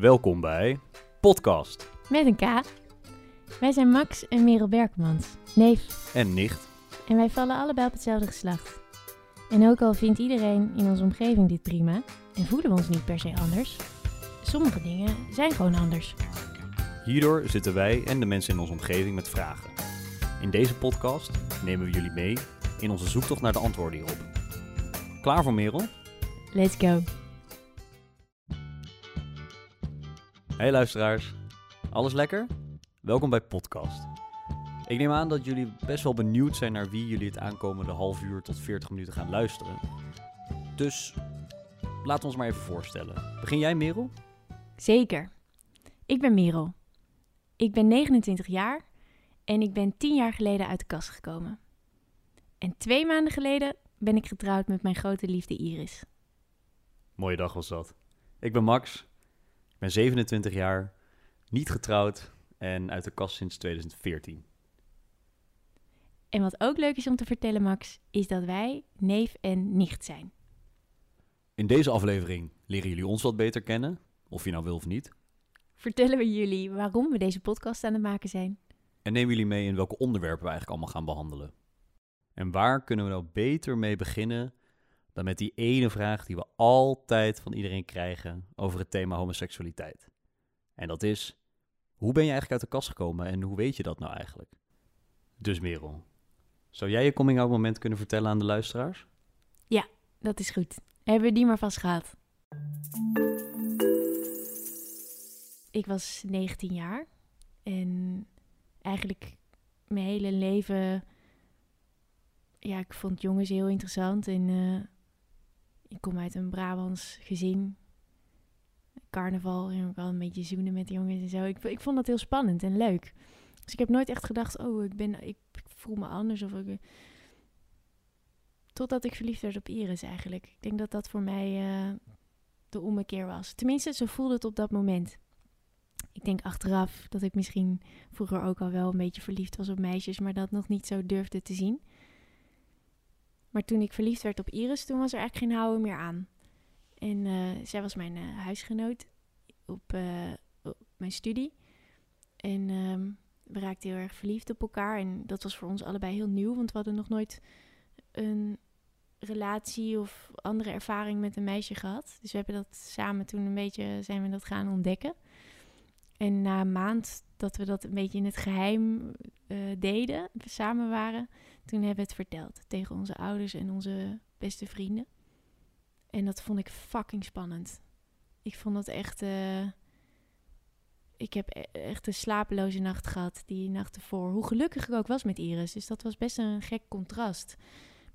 Welkom bij Podcast Met een K. Wij zijn Max en Merel Berkmans, neef. en nicht. En wij vallen allebei op hetzelfde geslacht. En ook al vindt iedereen in onze omgeving dit prima en voelen we ons niet per se anders, sommige dingen zijn gewoon anders. Hierdoor zitten wij en de mensen in onze omgeving met vragen. In deze podcast nemen we jullie mee in onze zoektocht naar de antwoorden hierop. Klaar voor Merel? Let's go. Hey luisteraars, alles lekker? Welkom bij Podcast. Ik neem aan dat jullie best wel benieuwd zijn naar wie jullie het aankomende half uur tot 40 minuten gaan luisteren. Dus laten we ons maar even voorstellen. Begin jij Merel? Zeker. Ik ben Merel. Ik ben 29 jaar en ik ben 10 jaar geleden uit de kast gekomen. En twee maanden geleden ben ik getrouwd met mijn grote liefde Iris. Mooie dag was dat. Ik ben Max, ik ben 27 jaar, niet getrouwd en uit de kast sinds 2014. En wat ook leuk is om te vertellen, Max, is dat wij neef en nicht zijn. In deze aflevering leren jullie ons wat beter kennen, of je nou wil of niet. Vertellen we jullie waarom we deze podcast aan het maken zijn. En nemen jullie mee in welke onderwerpen we eigenlijk allemaal gaan behandelen. En waar kunnen we nou beter mee beginnen dan met die ene vraag die we altijd van iedereen krijgen over het thema homoseksualiteit. En dat is, hoe ben je eigenlijk uit de kast gekomen en hoe weet je dat nou eigenlijk? Dus Merel, zou jij je coming-out moment kunnen vertellen aan de luisteraars? Dat is goed. Hebben we die maar vast gehad. Ik was 19 jaar en eigenlijk mijn hele leven, ja, ik vond jongens heel interessant en eh, ik kom uit een Brabants gezin. Carnaval, en wel een beetje zoenen met jongens en zo. Ik, ik vond dat heel spannend en leuk. Dus ik heb nooit echt gedacht, oh, ik, ben, ik, ik voel me anders of ik, Totdat ik verliefd werd op Iris eigenlijk. Ik denk dat dat voor mij eh, de ommekeer was. Tenminste, zo voelde het op dat moment. Ik denk achteraf dat ik misschien vroeger ook al wel een beetje verliefd was op meisjes, maar dat nog niet zo durfde te zien. Maar toen ik verliefd werd op Iris, toen was er eigenlijk geen houden meer aan. En eh, zij was mijn eh, huisgenoot op, eh, op mijn studie. En ehm, we raakten heel erg verliefd op elkaar. En dat was voor ons allebei heel nieuw, want we hadden nog nooit een relatie of andere ervaring met een meisje gehad. Dus we hebben dat samen toen een beetje zijn we dat gaan ontdekken. En na een maand dat we dat een beetje in het geheim eh, deden, we samen waren, toen hebben we het verteld tegen onze ouders en onze beste vrienden. En dat vond ik fucking spannend. Ik vond dat echt. eh, ik heb e- echt een slapeloze nacht gehad die nacht ervoor. Hoe gelukkig ik ook was met Iris. Dus dat was best een gek contrast.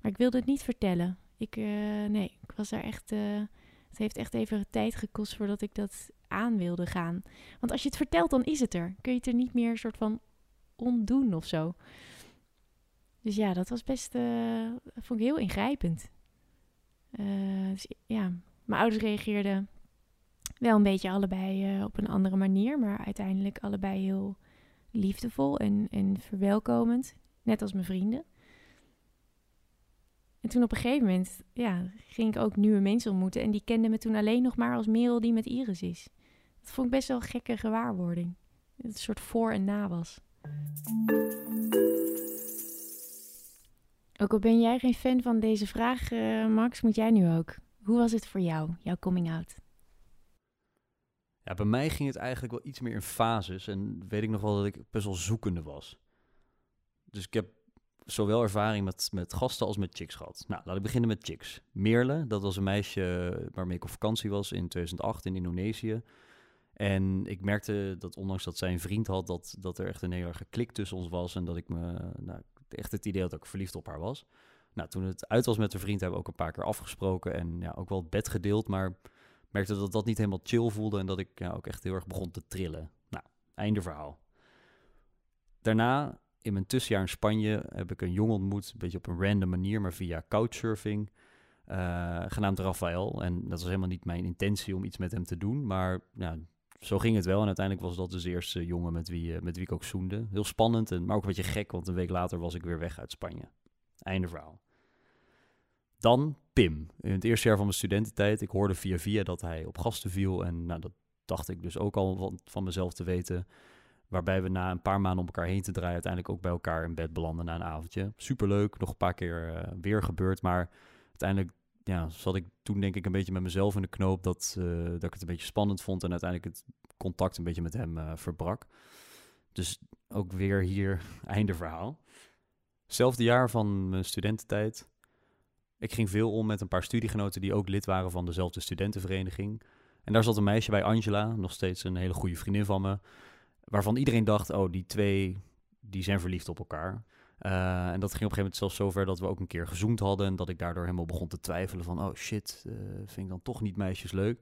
Maar ik wilde het niet vertellen. Ik, eh, nee, ik was daar echt. eh, het heeft echt even tijd gekost voordat ik dat aan wilde gaan. Want als je het vertelt, dan is het er. Kun je het er niet meer soort van ontdoen of zo. Dus ja, dat was best. eh, vond ik heel ingrijpend. Eh, dus ja, mijn ouders reageerden wel een beetje allebei eh, op een andere manier, maar uiteindelijk allebei heel liefdevol en, en verwelkomend. Net als mijn vrienden. En toen op een gegeven moment ja, ging ik ook nieuwe mensen ontmoeten. En die kenden me toen alleen nog maar als Merel die met Iris is. Dat vond ik best wel een gekke gewaarwording. Dat het een soort voor en na was. Ook al ben jij geen fan van deze vraag, eh, Max, moet jij nu ook. Hoe was het voor jou, jouw coming out? Ja, bij mij ging het eigenlijk wel iets meer in fases en weet ik nog wel dat ik best wel zoekende was. Dus ik heb zowel ervaring met, met gasten als met chicks gehad. Nou, laat ik beginnen met chicks. Meerle, dat was een meisje waarmee ik op vakantie was in 2008 in Indonesië. En ik merkte dat ondanks dat zij een vriend had, dat, dat er echt een heel erg klik tussen ons was. En dat ik me nou, echt het idee dat ik verliefd op haar was. Nou, toen het uit was met de vriend, hebben we ook een paar keer afgesproken. En ja, ook wel het bed gedeeld, maar merkte dat dat niet helemaal chill voelde. En dat ik ja, ook echt heel erg begon te trillen. Nou, einde verhaal. Daarna, in mijn tussenjaar in Spanje, heb ik een jongen ontmoet. Een beetje op een random manier, maar via couchsurfing. eh, genaamd Rafael. En dat was helemaal niet mijn intentie om iets met hem te doen. Maar ja, zo ging het wel. En uiteindelijk was dat dus de eerste jongen met wie, eh, met wie ik ook zoende. Heel spannend, en, maar ook een beetje gek, want een week later was ik weer weg uit Spanje. Einde verhaal. Dan Pim. In het eerste jaar van mijn studententijd. Ik hoorde via via dat hij op gasten viel. En nou, dat, dacht ik dus ook al van, van mezelf te weten. Waarbij we na een paar maanden om elkaar heen te draaien... uiteindelijk ook bij elkaar in bed belanden na een avondje. Superleuk, nog een paar keer uh, weer gebeurd. Maar uiteindelijk ja, zat ik toen denk ik een beetje met mezelf in de knoop... Dat, uh, dat ik het een beetje spannend vond... en uiteindelijk het contact een beetje met hem uh, verbrak. Dus ook weer hier einde verhaal. Zelfde jaar van mijn studententijd. Ik ging veel om met een paar studiegenoten die ook lid waren van dezelfde studentenvereniging. En daar zat een meisje bij, Angela, nog steeds een hele goede vriendin van me. Waarvan iedereen dacht, oh, die twee, die zijn verliefd op elkaar. Uh, en dat ging op een gegeven moment zelfs zover dat we ook een keer gezoend hadden. En dat ik daardoor helemaal begon te twijfelen van, oh shit, uh, vind ik dan toch niet meisjes leuk.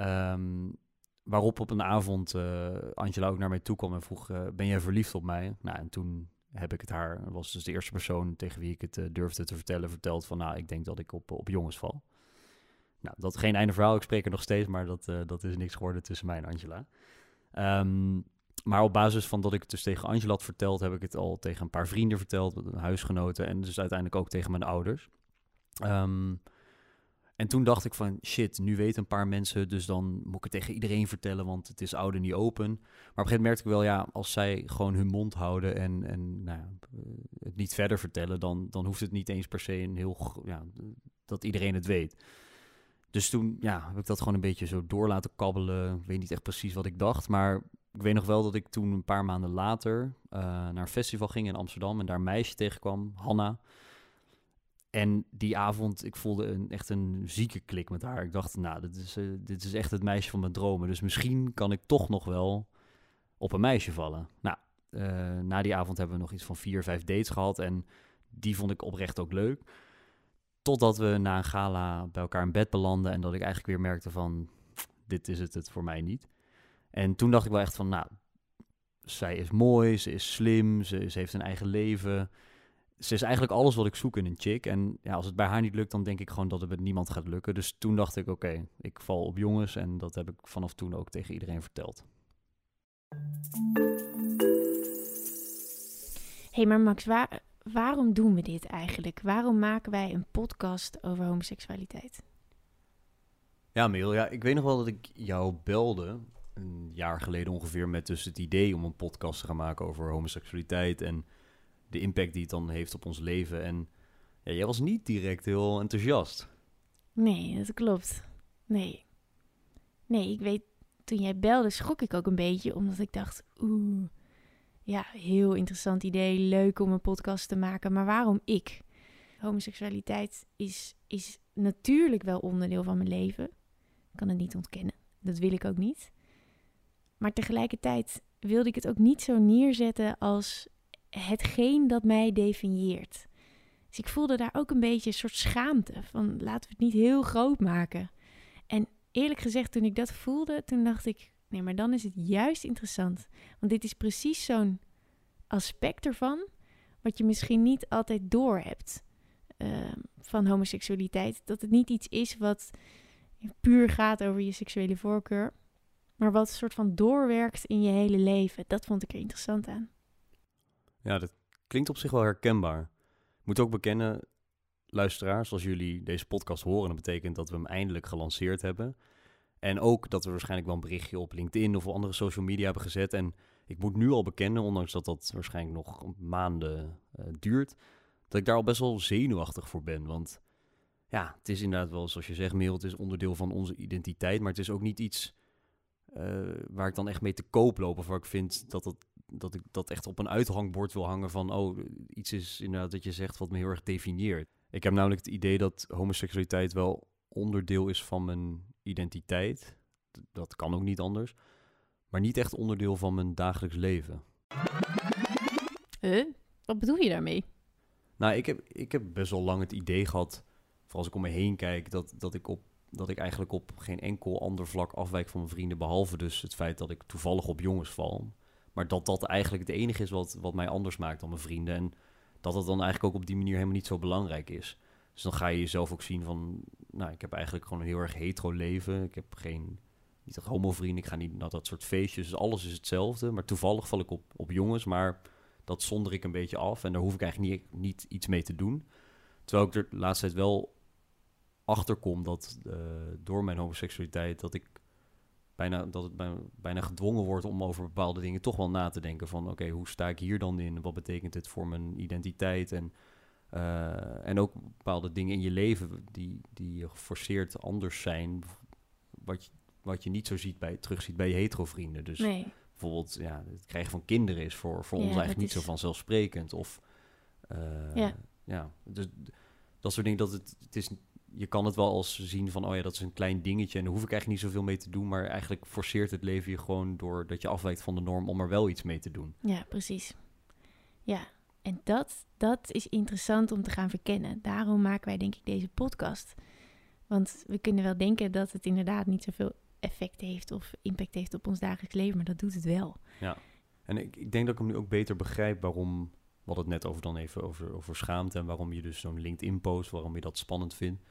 Um, waarop op een avond uh, Angela ook naar mij toe kwam en vroeg, ben jij verliefd op mij? Nou, en toen heb ik het haar, was dus de eerste persoon tegen wie ik het durfde te vertellen, verteld van, nou, ik denk dat ik op, op jongens val. Nou, dat geen einde verhaal, ik spreek er nog steeds, maar dat, dat is niks geworden tussen mij en Angela. Um, maar op basis van dat ik het dus tegen Angela had verteld, heb ik het al tegen een paar vrienden verteld, huisgenoten en dus uiteindelijk ook tegen mijn ouders. Um, en toen dacht ik van, shit, nu weten een paar mensen, dus dan moet ik het tegen iedereen vertellen, want het is oude niet open. Maar op een gegeven moment merkte ik wel, ja, als zij gewoon hun mond houden en, en nou, het niet verder vertellen, dan, dan hoeft het niet eens per se een heel, ja, dat iedereen het weet. Dus toen, ja, heb ik dat gewoon een beetje zo door laten kabbelen. Ik weet niet echt precies wat ik dacht, maar ik weet nog wel dat ik toen een paar maanden later uh, naar een festival ging in Amsterdam en daar een meisje tegenkwam, Hanna. En die avond, ik voelde een, echt een zieke klik met haar. Ik dacht, nou, dit is, uh, dit is echt het meisje van mijn dromen. Dus misschien kan ik toch nog wel op een meisje vallen. Nou, uh, na die avond hebben we nog iets van vier, vijf dates gehad. En die vond ik oprecht ook leuk. Totdat we na een gala bij elkaar in bed belanden. En dat ik eigenlijk weer merkte van, dit is het, het voor mij niet. En toen dacht ik wel echt van, nou, zij is mooi, ze is slim, ze, ze heeft een eigen leven ze is eigenlijk alles wat ik zoek in een chick. En ja, als het bij haar niet lukt, dan denk ik gewoon dat het met niemand gaat lukken. Dus toen dacht ik, oké, ik val op jongens. En dat heb ik vanaf toen ook tegen iedereen verteld. Hé, hey, maar Max, waar, waarom doen we dit eigenlijk? Waarom maken wij een podcast over homoseksualiteit? Ja, Meel, ja, ik weet nog wel dat ik jou belde, een jaar geleden ongeveer, met dus het idee om een podcast te gaan maken over homoseksualiteit en de impact die het dan heeft op ons leven. En ja, jij was niet direct heel enthousiast. Nee, dat klopt. Nee. Nee, ik weet, toen jij belde schrok ik ook een beetje, omdat ik dacht, oeh, ja, heel interessant idee, leuk om een podcast te maken, maar waarom ik? Homoseksualiteit is, is natuurlijk wel onderdeel van mijn leven. Ik kan het niet ontkennen. Dat wil ik ook niet. Maar tegelijkertijd wilde ik het ook niet zo neerzetten als hetgeen dat mij definieert. Dus ik voelde daar ook een beetje een soort schaamte van laten we het niet heel groot maken. En eerlijk gezegd, toen ik dat voelde, toen dacht ik, nee, maar dan is het juist interessant. Want dit is precies zo'n aspect ervan, wat je misschien niet altijd door hebt uh, van homoseksualiteit. Dat het niet iets is wat puur gaat over je seksuele voorkeur, maar wat een soort van doorwerkt in je hele leven. Dat vond ik er interessant aan. Ja, dat klinkt op zich wel herkenbaar. Ik moet ook bekennen, luisteraars, als jullie deze podcast horen, dat betekent dat we hem eindelijk gelanceerd hebben. En ook dat we waarschijnlijk wel een berichtje op LinkedIn of andere social media hebben gezet. En ik moet nu al bekennen, ondanks dat dat waarschijnlijk nog maanden uh, duurt, dat ik daar al best wel zenuwachtig voor ben. Want ja, het is inderdaad wel, zoals je zegt, mail, het is onderdeel van onze identiteit. Maar het is ook niet iets uh, waar ik dan echt mee te koop loop. Of waar ik vind dat, dat, dat ik dat echt op een uithangbord wil hangen van... oh, iets is inderdaad dat je zegt wat me heel erg definieert. Ik heb namelijk het idee dat homoseksualiteit wel onderdeel is van mijn identiteit. Dat kan ook niet anders. Maar niet echt onderdeel van mijn dagelijks leven. Uh, wat bedoel je daarmee? Nou, ik heb, ik heb best wel lang het idee gehad... voor als ik om me heen kijk, dat, dat ik op dat ik eigenlijk op geen enkel ander vlak afwijk van mijn vrienden, behalve dus het feit dat ik toevallig op jongens val. Maar dat dat eigenlijk het enige is wat, wat mij anders maakt dan mijn vrienden. En dat het dan eigenlijk ook op die manier helemaal niet zo belangrijk is. Dus dan ga je jezelf ook zien van, nou, ik heb eigenlijk gewoon een heel erg hetero leven. Ik heb geen, niet echt homo vrienden, ik ga niet naar dat soort feestjes. Dus alles is hetzelfde. Maar toevallig val ik op, op jongens, maar dat zonder ik een beetje af. En daar hoef ik eigenlijk niet, niet iets mee te doen. Terwijl ik er de laatste tijd wel achterkom dat uh, door mijn homoseksualiteit dat ik bijna, dat het bij- bijna gedwongen wordt om over bepaalde dingen toch wel na te denken. Van oké, hoe sta ik hier dan in? Wat betekent dit voor mijn identiteit? En, eh, en ook bepaalde dingen in je leven die, die geforceerd anders zijn. Wat je, wat je niet zo ziet bij, terugziet bij je hetero-vrienden. Dus Nee, bijvoorbeeld ja, het krijgen van kinderen is voor, voor Ja, ons eigenlijk niet zo vanzelfsprekend. Of eh, Ja. ja, dus dat soort dingen. Dat het, het is, je kan het wel als zien van, oh ja, dat is een klein dingetje en daar hoef ik eigenlijk niet zoveel mee te doen. Maar eigenlijk forceert het leven je gewoon door dat je afwijkt van de norm om er wel iets mee te doen. ja, precies. Ja, en dat, dat is interessant om te gaan verkennen. Daarom maken wij denk ik deze podcast. Want we kunnen wel denken dat het inderdaad niet zoveel effect heeft of impact heeft op ons dagelijks leven, maar dat doet het wel. En ik, ik denk dat ik hem nu ook beter begrijp waarom, hadden het net over dan even over, over schaamte en waarom je dus zo'n LinkedIn-post, waarom je dat spannend vindt.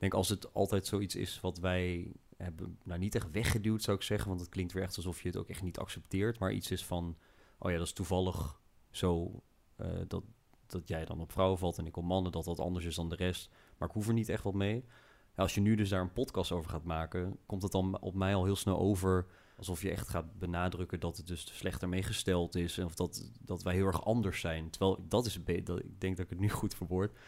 Denk als het altijd zoiets is wat wij hebben, nou niet echt weggeduwd zou ik zeggen, want het klinkt weer echt alsof je het ook echt niet accepteert, maar iets is van, oh ja, dat is toevallig zo eh, dat, dat jij dan op vrouwen valt en ik op mannen, dat dat anders is dan de rest, maar ik hoef er niet echt wat mee. Als je nu dus daar een podcast over gaat maken, komt het dan op mij al heel snel over alsof je echt gaat benadrukken dat het dus slechter mee gesteld is. Of dat, dat wij heel erg anders zijn. Terwijl dat is, dat, ik denk dat ik het nu goed verwoord,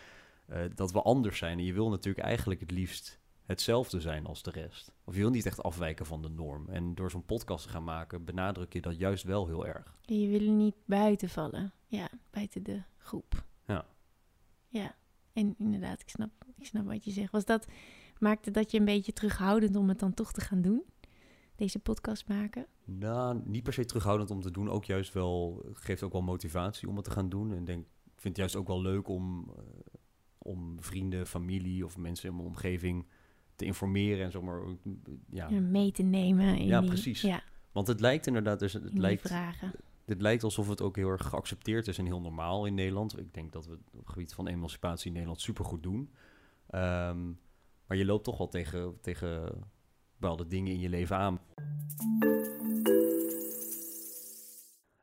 eh, dat we anders zijn. En je wil natuurlijk eigenlijk het liefst hetzelfde zijn als de rest. Of je wil niet echt afwijken van de norm. En door zo'n podcast te gaan maken, benadruk je dat juist wel heel erg. Je wil niet buiten vallen. Ja, buiten de groep. Ja. Ja, en inderdaad, ik snap, ik snap wat je zegt. Was dat, maakte dat je een beetje terughoudend om het dan toch te gaan doen? Deze podcast maken? Nou, niet per se terughoudend om te doen. Ook juist wel, geeft ook wel motivatie om het te gaan doen. En denk, ik vind het juist ook wel leuk om, eh, om vrienden, familie of mensen in mijn omgeving te informeren en zomaar. Ja, Ja, mee te nemen in Ja, die, precies. Ja, want het lijkt inderdaad, dus het in lijkt, vragen. het lijkt alsof het ook heel erg geaccepteerd is en heel normaal in Nederland. Ik denk dat we het op het gebied van emancipatie in Nederland supergoed doen. Ehm, maar je loopt toch wel tegen, tegen bepaalde dingen in je leven aan.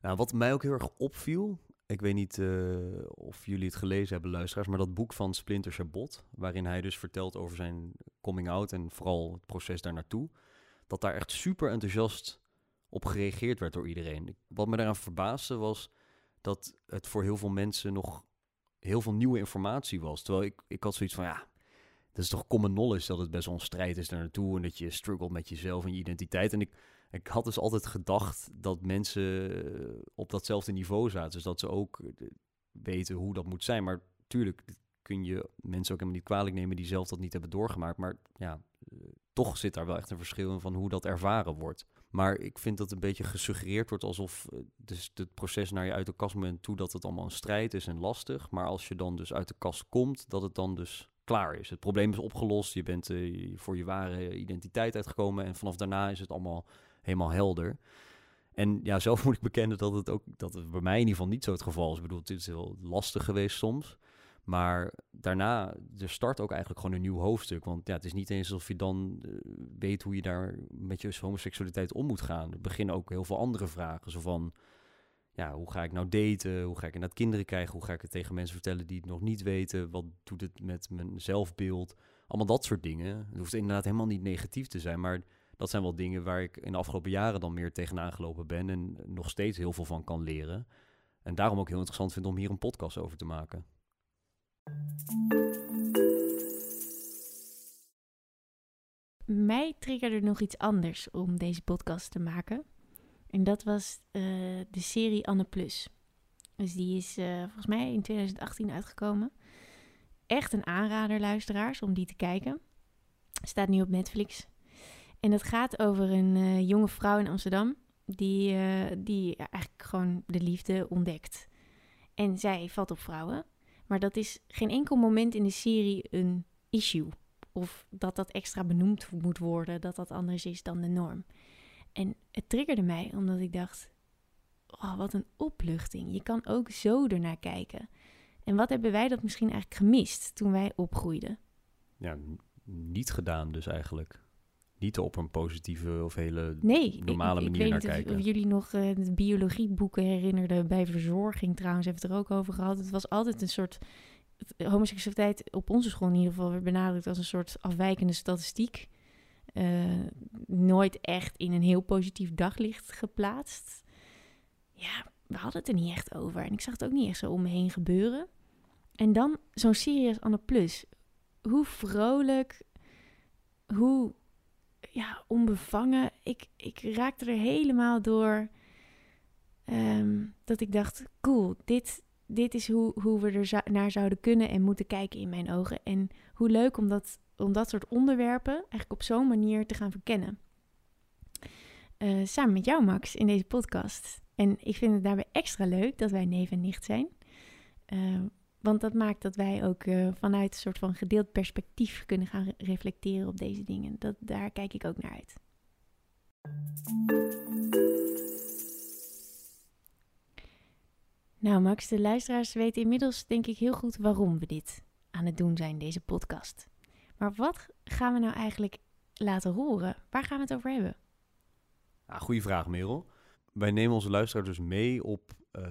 Nou, wat mij ook heel erg opviel, ik weet niet eh, of jullie het gelezen hebben, luisteraars, maar dat boek van Splinter Chabot, waarin hij dus vertelt over zijn coming out en vooral het proces daar naartoe, dat daar echt super enthousiast op gereageerd werd door iedereen. Wat me daaraan verbaasde was dat het voor heel veel mensen nog heel veel nieuwe informatie was. Terwijl ik, ik had zoiets van, ja, dat is toch common knowledge dat het best wel een strijd is daar naartoe en dat je struggelt met jezelf en je identiteit. En ik, ik had dus altijd gedacht dat mensen eh, op datzelfde niveau zaten. Dus dat ze ook eh, weten hoe dat moet zijn. Maar tuurlijk kun je mensen ook helemaal niet kwalijk nemen die zelf dat niet hebben doorgemaakt. Maar ja, eh, toch zit daar wel echt een verschil in van hoe dat ervaren wordt. Maar ik vind dat een beetje gesuggereerd wordt alsof dus het proces naar je uit de kast bent toe dat het allemaal een strijd is en lastig. Maar als je dan dus uit de kast komt, dat het dan dus klaar is. Het probleem is opgelost, je bent voor je ware identiteit uitgekomen en vanaf daarna is het allemaal helemaal helder. En ja, zelf moet ik bekennen dat het ook dat het bij mij in ieder geval niet zo het geval is. Ik bedoel, het is heel lastig geweest soms. Maar daarna, er start ook eigenlijk gewoon een nieuw hoofdstuk. Want ja, het is niet eens alsof je dan eh, weet hoe je daar met je homoseksualiteit om moet gaan. Er beginnen ook heel veel andere vragen. Zo van, ja, hoe ga ik nou daten? Hoe ga ik inderdaad kinderen krijgen? Hoe ga ik het tegen mensen vertellen die het nog niet weten? Wat doet het met mijn zelfbeeld? Allemaal dat soort dingen. Het hoeft inderdaad helemaal niet negatief te zijn, maar dat zijn wel dingen waar ik in de afgelopen jaren dan meer tegenaan gelopen ben en nog steeds heel veel van kan leren. En daarom ook heel interessant vind om hier een podcast over te maken. Mij triggerde nog iets anders om deze podcast te maken. En dat was eh, de serie Anne Plus. Dus die is eh, volgens mij in 2018 uitgekomen. Echt een aanrader, luisteraars, om die te kijken. Staat nu op Netflix. En het gaat over een eh, jonge vrouw in Amsterdam. Die, eh, die eigenlijk gewoon de liefde ontdekt. En zij valt op vrouwen. Maar dat is geen enkel moment in de serie een issue. Of dat dat extra benoemd moet worden. Dat dat anders is dan de norm. En het triggerde mij omdat ik dacht: oh, wat een opluchting. Je kan ook zo ernaar kijken. En wat hebben wij dat misschien eigenlijk gemist toen wij opgroeiden? Ja, niet gedaan dus eigenlijk. Niet op een positieve of hele Nee, ik- normale ik, ik, manier weet naar niet of- kijken. Of, jullie nog eh, de biologieboeken herinnerden bij verzorging trouwens, hebben we het er ook over gehad. Het was altijd een soort homoseksualiteit op onze school in ieder geval werd benadrukt als een soort afwijkende statistiek. eh, nooit echt in een heel positief daglicht geplaatst. Ja, we hadden het er niet echt over. En ik zag het ook niet echt zo om me heen gebeuren. En dan zo'n Sirius Anne Plus. Hoe vrolijk, hoe ja, onbevangen. Ik, ik raakte er helemaal door ehm, dat ik dacht, cool, dit, dit is hoe, hoe we er naar zouden kunnen en moeten kijken in mijn ogen. En hoe leuk om dat, om dat soort onderwerpen eigenlijk op zo'n manier te gaan verkennen. Uh, samen met jou, Max, in deze podcast. En ik vind het daarbij extra leuk dat wij neef en nicht zijn. Uh, want dat maakt dat wij ook uh, vanuit een soort van gedeeld perspectief kunnen gaan re reflecteren op deze dingen. Dat, daar kijk ik ook naar uit. Nou, Max, de luisteraars weten inmiddels denk ik heel goed waarom we dit aan het doen zijn, deze podcast. Maar wat gaan we nou eigenlijk laten horen? Waar gaan we het over hebben? Ja, goeie vraag, Merel. Wij nemen onze luisteraars dus mee op uh,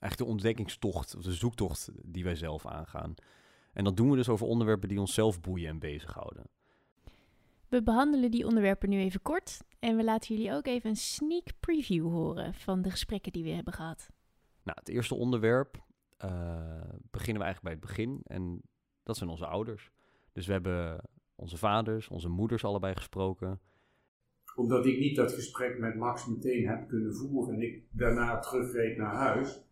eigenlijk de ontdekkingstocht, of de zoektocht die wij zelf aangaan. En dat doen we dus over onderwerpen die onszelf boeien en bezighouden. We behandelen die onderwerpen nu even kort en we laten jullie ook even een sneak preview horen van de gesprekken die we hebben gehad. Nou, het eerste onderwerp uh, beginnen we eigenlijk bij het begin en dat zijn onze ouders. Dus we hebben onze vaders, onze moeders allebei gesproken. Omdat ik niet dat gesprek met Max meteen heb kunnen voeren en ik daarna terugreed naar huis,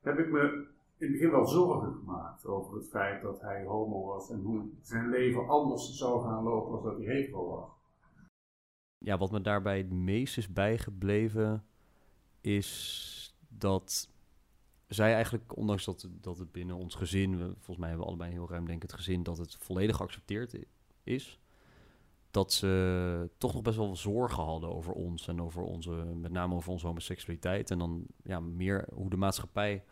heb ik me in het begin wel zorgen gemaakt over het feit dat hij homo was en hoe zijn leven anders zou gaan lopen als dat hij hetero was. Ja, wat me daarbij het meest is bijgebleven is dat zij eigenlijk, ondanks dat, dat het binnen ons gezin, we, volgens mij hebben we allebei heel ruim denk het gezin, dat het volledig geaccepteerd is, dat ze toch nog best wel zorgen hadden over ons en over onze, met name over onze homoseksualiteit. En dan ja, meer hoe de maatschappij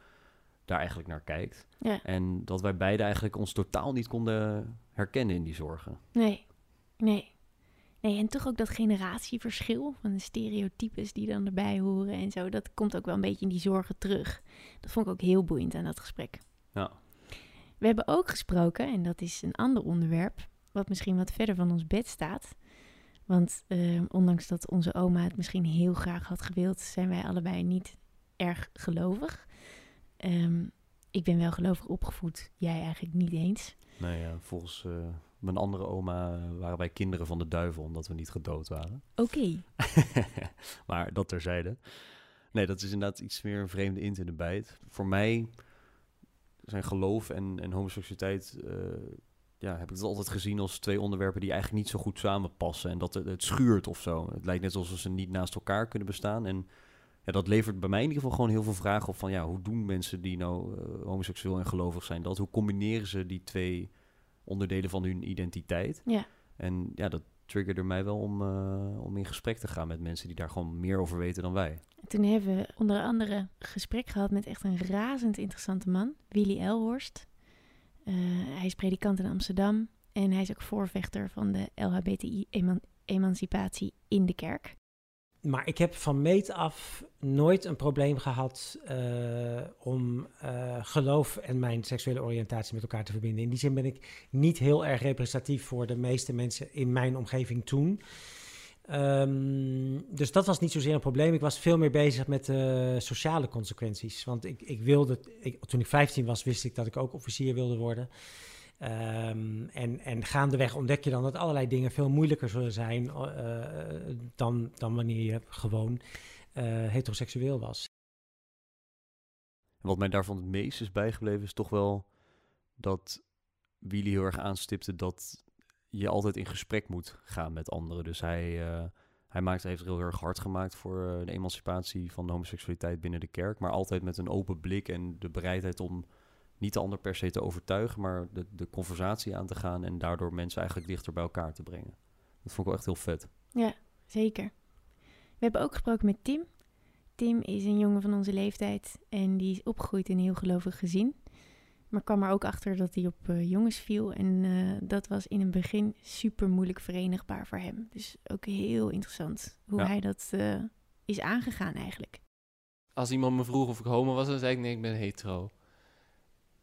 daar eigenlijk naar kijkt. Ja. En dat wij beiden eigenlijk ons totaal niet konden herkennen in die zorgen. Nee, nee. Nee, en toch ook dat generatieverschil van de stereotypes die dan erbij horen en zo. Dat komt ook wel een beetje in die zorgen terug. Dat vond ik ook heel boeiend aan dat gesprek. Ja. We hebben ook gesproken, en dat is een ander onderwerp, wat misschien wat verder van ons bed staat. Want uh, ondanks dat onze oma het misschien heel graag had gewild, zijn wij allebei niet erg gelovig. Um, ik ben wel gelovig opgevoed, jij eigenlijk niet eens. Nee, ja, volgens uh, mijn andere oma waren wij kinderen van de duivel, omdat we niet gedood waren. Oké. maar dat terzijde. Nee, dat is inderdaad iets meer een vreemde int in de bijt. Voor mij zijn geloof en, en homoseksualiteit... Uh, ja, heb ik het altijd gezien als twee onderwerpen die eigenlijk niet zo goed samenpassen. En dat het, het schuurt of zo. Het lijkt net alsof ze niet naast elkaar kunnen bestaan. En ja, dat levert bij mij in ieder geval gewoon heel veel vragen op van... ja, hoe doen mensen die nou uh, homoseksueel en gelovig zijn dat? Hoe combineren ze die twee onderdelen van hun identiteit? Ja. En ja, dat triggerde mij wel om, uh, om in gesprek te gaan met mensen die daar gewoon meer over weten dan wij. Toen hebben we onder andere gesprek gehad met echt een razend interessante man, Willy Elhorst. Uh, hij is predikant in Amsterdam en hij is ook voorvechter van de LHBTI-emancipatie in de kerk. Maar ik heb van meet af nooit een probleem gehad uh, om uh, geloof en mijn seksuele oriëntatie met elkaar te verbinden. In die zin ben ik niet heel erg representatief voor de meeste mensen in mijn omgeving toen. Um, dus dat was niet zozeer een probleem. Ik was veel meer bezig met de sociale consequenties. Want ik, ik wilde, toen ik 15 was, wist ik dat ik ook officier wilde worden. Um, en, en gaandeweg ontdek je dan dat allerlei dingen veel moeilijker zullen zijn uh, dan, dan wanneer je gewoon uh, heteroseksueel was. Wat mij daarvan het meest is bijgebleven is toch wel dat Willy heel erg aanstipte dat je altijd in gesprek moet gaan met anderen. Dus hij, uh, hij maakt, heeft heel erg hard gemaakt voor de emancipatie van de homoseksualiteit binnen de kerk. Maar altijd met een open blik en de bereidheid om niet de ander per se te overtuigen, maar de, de conversatie aan te gaan en daardoor mensen eigenlijk dichter bij elkaar te brengen. Dat vond ik wel echt heel vet. Ja, zeker. We hebben ook gesproken met Tim. Tim is een jongen van onze leeftijd en die is opgegroeid in een heel gelovig gezin. Maar kwam er ook achter dat hij op uh, jongens viel. En uh, dat was in het begin super moeilijk verenigbaar voor hem. Dus ook heel interessant hoe ja. hij dat uh, is aangegaan eigenlijk. Als iemand me vroeg of ik homo was, dan zei ik nee, ik ben hetero.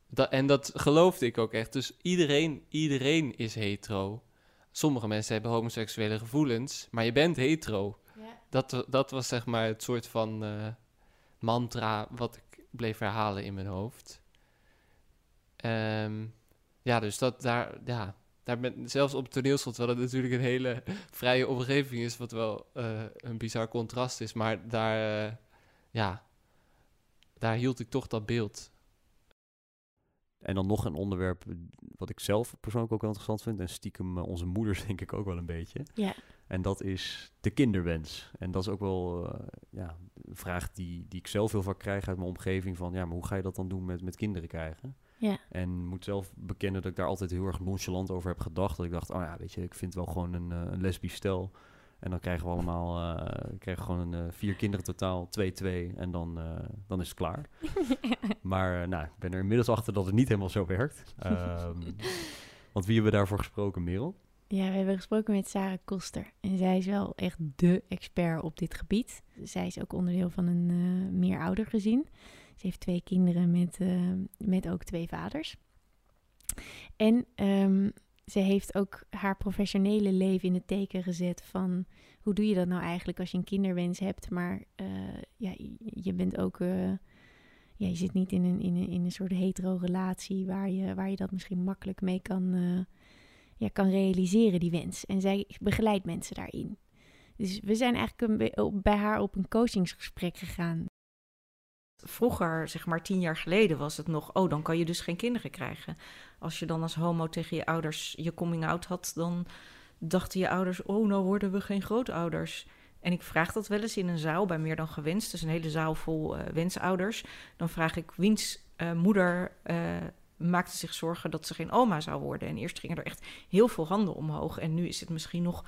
Dat, en dat geloofde ik ook echt. Dus iedereen, iedereen is hetero. sommige mensen hebben homoseksuele gevoelens, maar je bent hetero. Ja. Dat, dat was zeg maar het soort van eh, mantra wat ik bleef herhalen in mijn hoofd. Ehm, ja, dus dat daar, ja, daar ben, zelfs op het toneelschool, terwijl het natuurlijk een hele vrije omgeving is, wat wel eh, een bizar contrast is, maar daar, eh, ja, daar hield ik toch dat beeld. En dan nog een onderwerp wat ik zelf persoonlijk ook wel interessant vind. En stiekem eh, onze moeders denk ik ook wel een beetje. Ja. En dat is de kinderwens. En dat is ook wel eh, ja, een vraag die, die ik zelf heel vaak krijg uit mijn omgeving. Van ja, maar hoe ga je dat dan doen met, met kinderen krijgen? Ja. En moet zelf bekennen dat ik daar altijd heel erg nonchalant over heb gedacht. Dat ik dacht, oh ja, weet je, ik vind wel gewoon een, eh, een lesbisch stel. En dan krijgen we allemaal uh, krijgen we gewoon een, uh, vier kinderen totaal, 2-2. En dan, uh, dan is het klaar. maar nou, ik ben er inmiddels achter dat het niet helemaal zo werkt. Um, want wie hebben we daarvoor gesproken, Merel? Ja, we hebben gesproken met Sarah Koster. En zij is wel echt dé expert op dit gebied. Zij is ook onderdeel van een uh, meeroudergezin. Ze heeft twee kinderen met, uh, met ook twee vaders. En um, ze heeft ook haar professionele leven in het teken gezet van... hoe doe je dat nou eigenlijk als je een kinderwens hebt... maar uh, ja, je bent ook... ja, je zit niet in een, in een, in een soort hetero-relatie... Waar je, waar je dat misschien makkelijk mee kan ja, kan realiseren, die wens. En zij begeleidt mensen daarin. Dus we zijn eigenlijk bij haar op een coachingsgesprek gegaan. Vroeger, zeg maar tien jaar geleden, was het nog... oh, dan kan je dus geen kinderen krijgen. Als je dan als homo tegen je ouders je coming-out had... dan dachten je ouders, oh, nou worden we geen grootouders. En ik vraag dat wel eens in een zaal bij Meer Dan Gewenst. Dus een hele zaal vol uh, wensouders. Dan vraag ik, wiens uh, moeder... Uh, maakte zich zorgen dat ze geen oma zou worden. En eerst gingen er echt heel veel handen omhoog. En nu is het misschien nog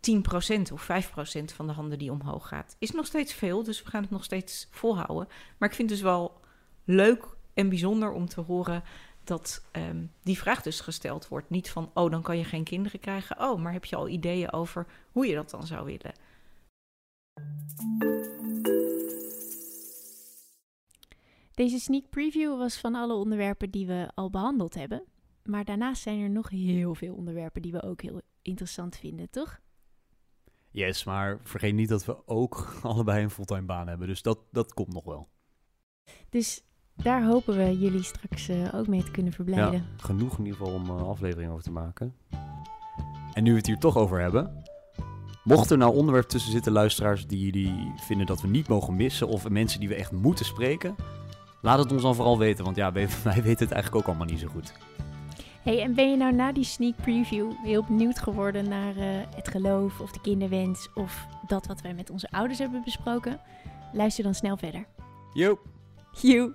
10% of 5% van de handen die omhoog gaat. Is nog steeds veel, dus we gaan het nog steeds volhouden. Maar ik vind het dus wel leuk en bijzonder om te horen dat um, die vraag dus gesteld wordt. Niet van, oh, dan kan je geen kinderen krijgen. Oh, maar heb je al ideeën over hoe je dat dan zou willen? Deze sneak preview was van alle onderwerpen die we al behandeld hebben. Maar daarnaast zijn er nog heel veel onderwerpen die we ook heel interessant vinden, toch? Yes, maar vergeet niet dat we ook allebei een fulltime baan hebben. Dus dat, dat komt nog wel. Dus daar hopen we jullie straks uh, ook mee te kunnen verblijden. Ja, genoeg in ieder geval om een uh, aflevering over te maken. En nu we het hier toch over hebben. Mocht er nou onderwerp tussen zitten, luisteraars, die jullie vinden dat we niet mogen missen... of mensen die we echt moeten spreken... Laat het ons dan vooral weten, want ja, wij, wij weten het eigenlijk ook allemaal niet zo goed. Hey, en ben je nou na die sneak preview heel benieuwd geworden naar uh, het geloof of de kinderwens of dat wat wij met onze ouders hebben besproken? Luister dan snel verder. Yo. Yo.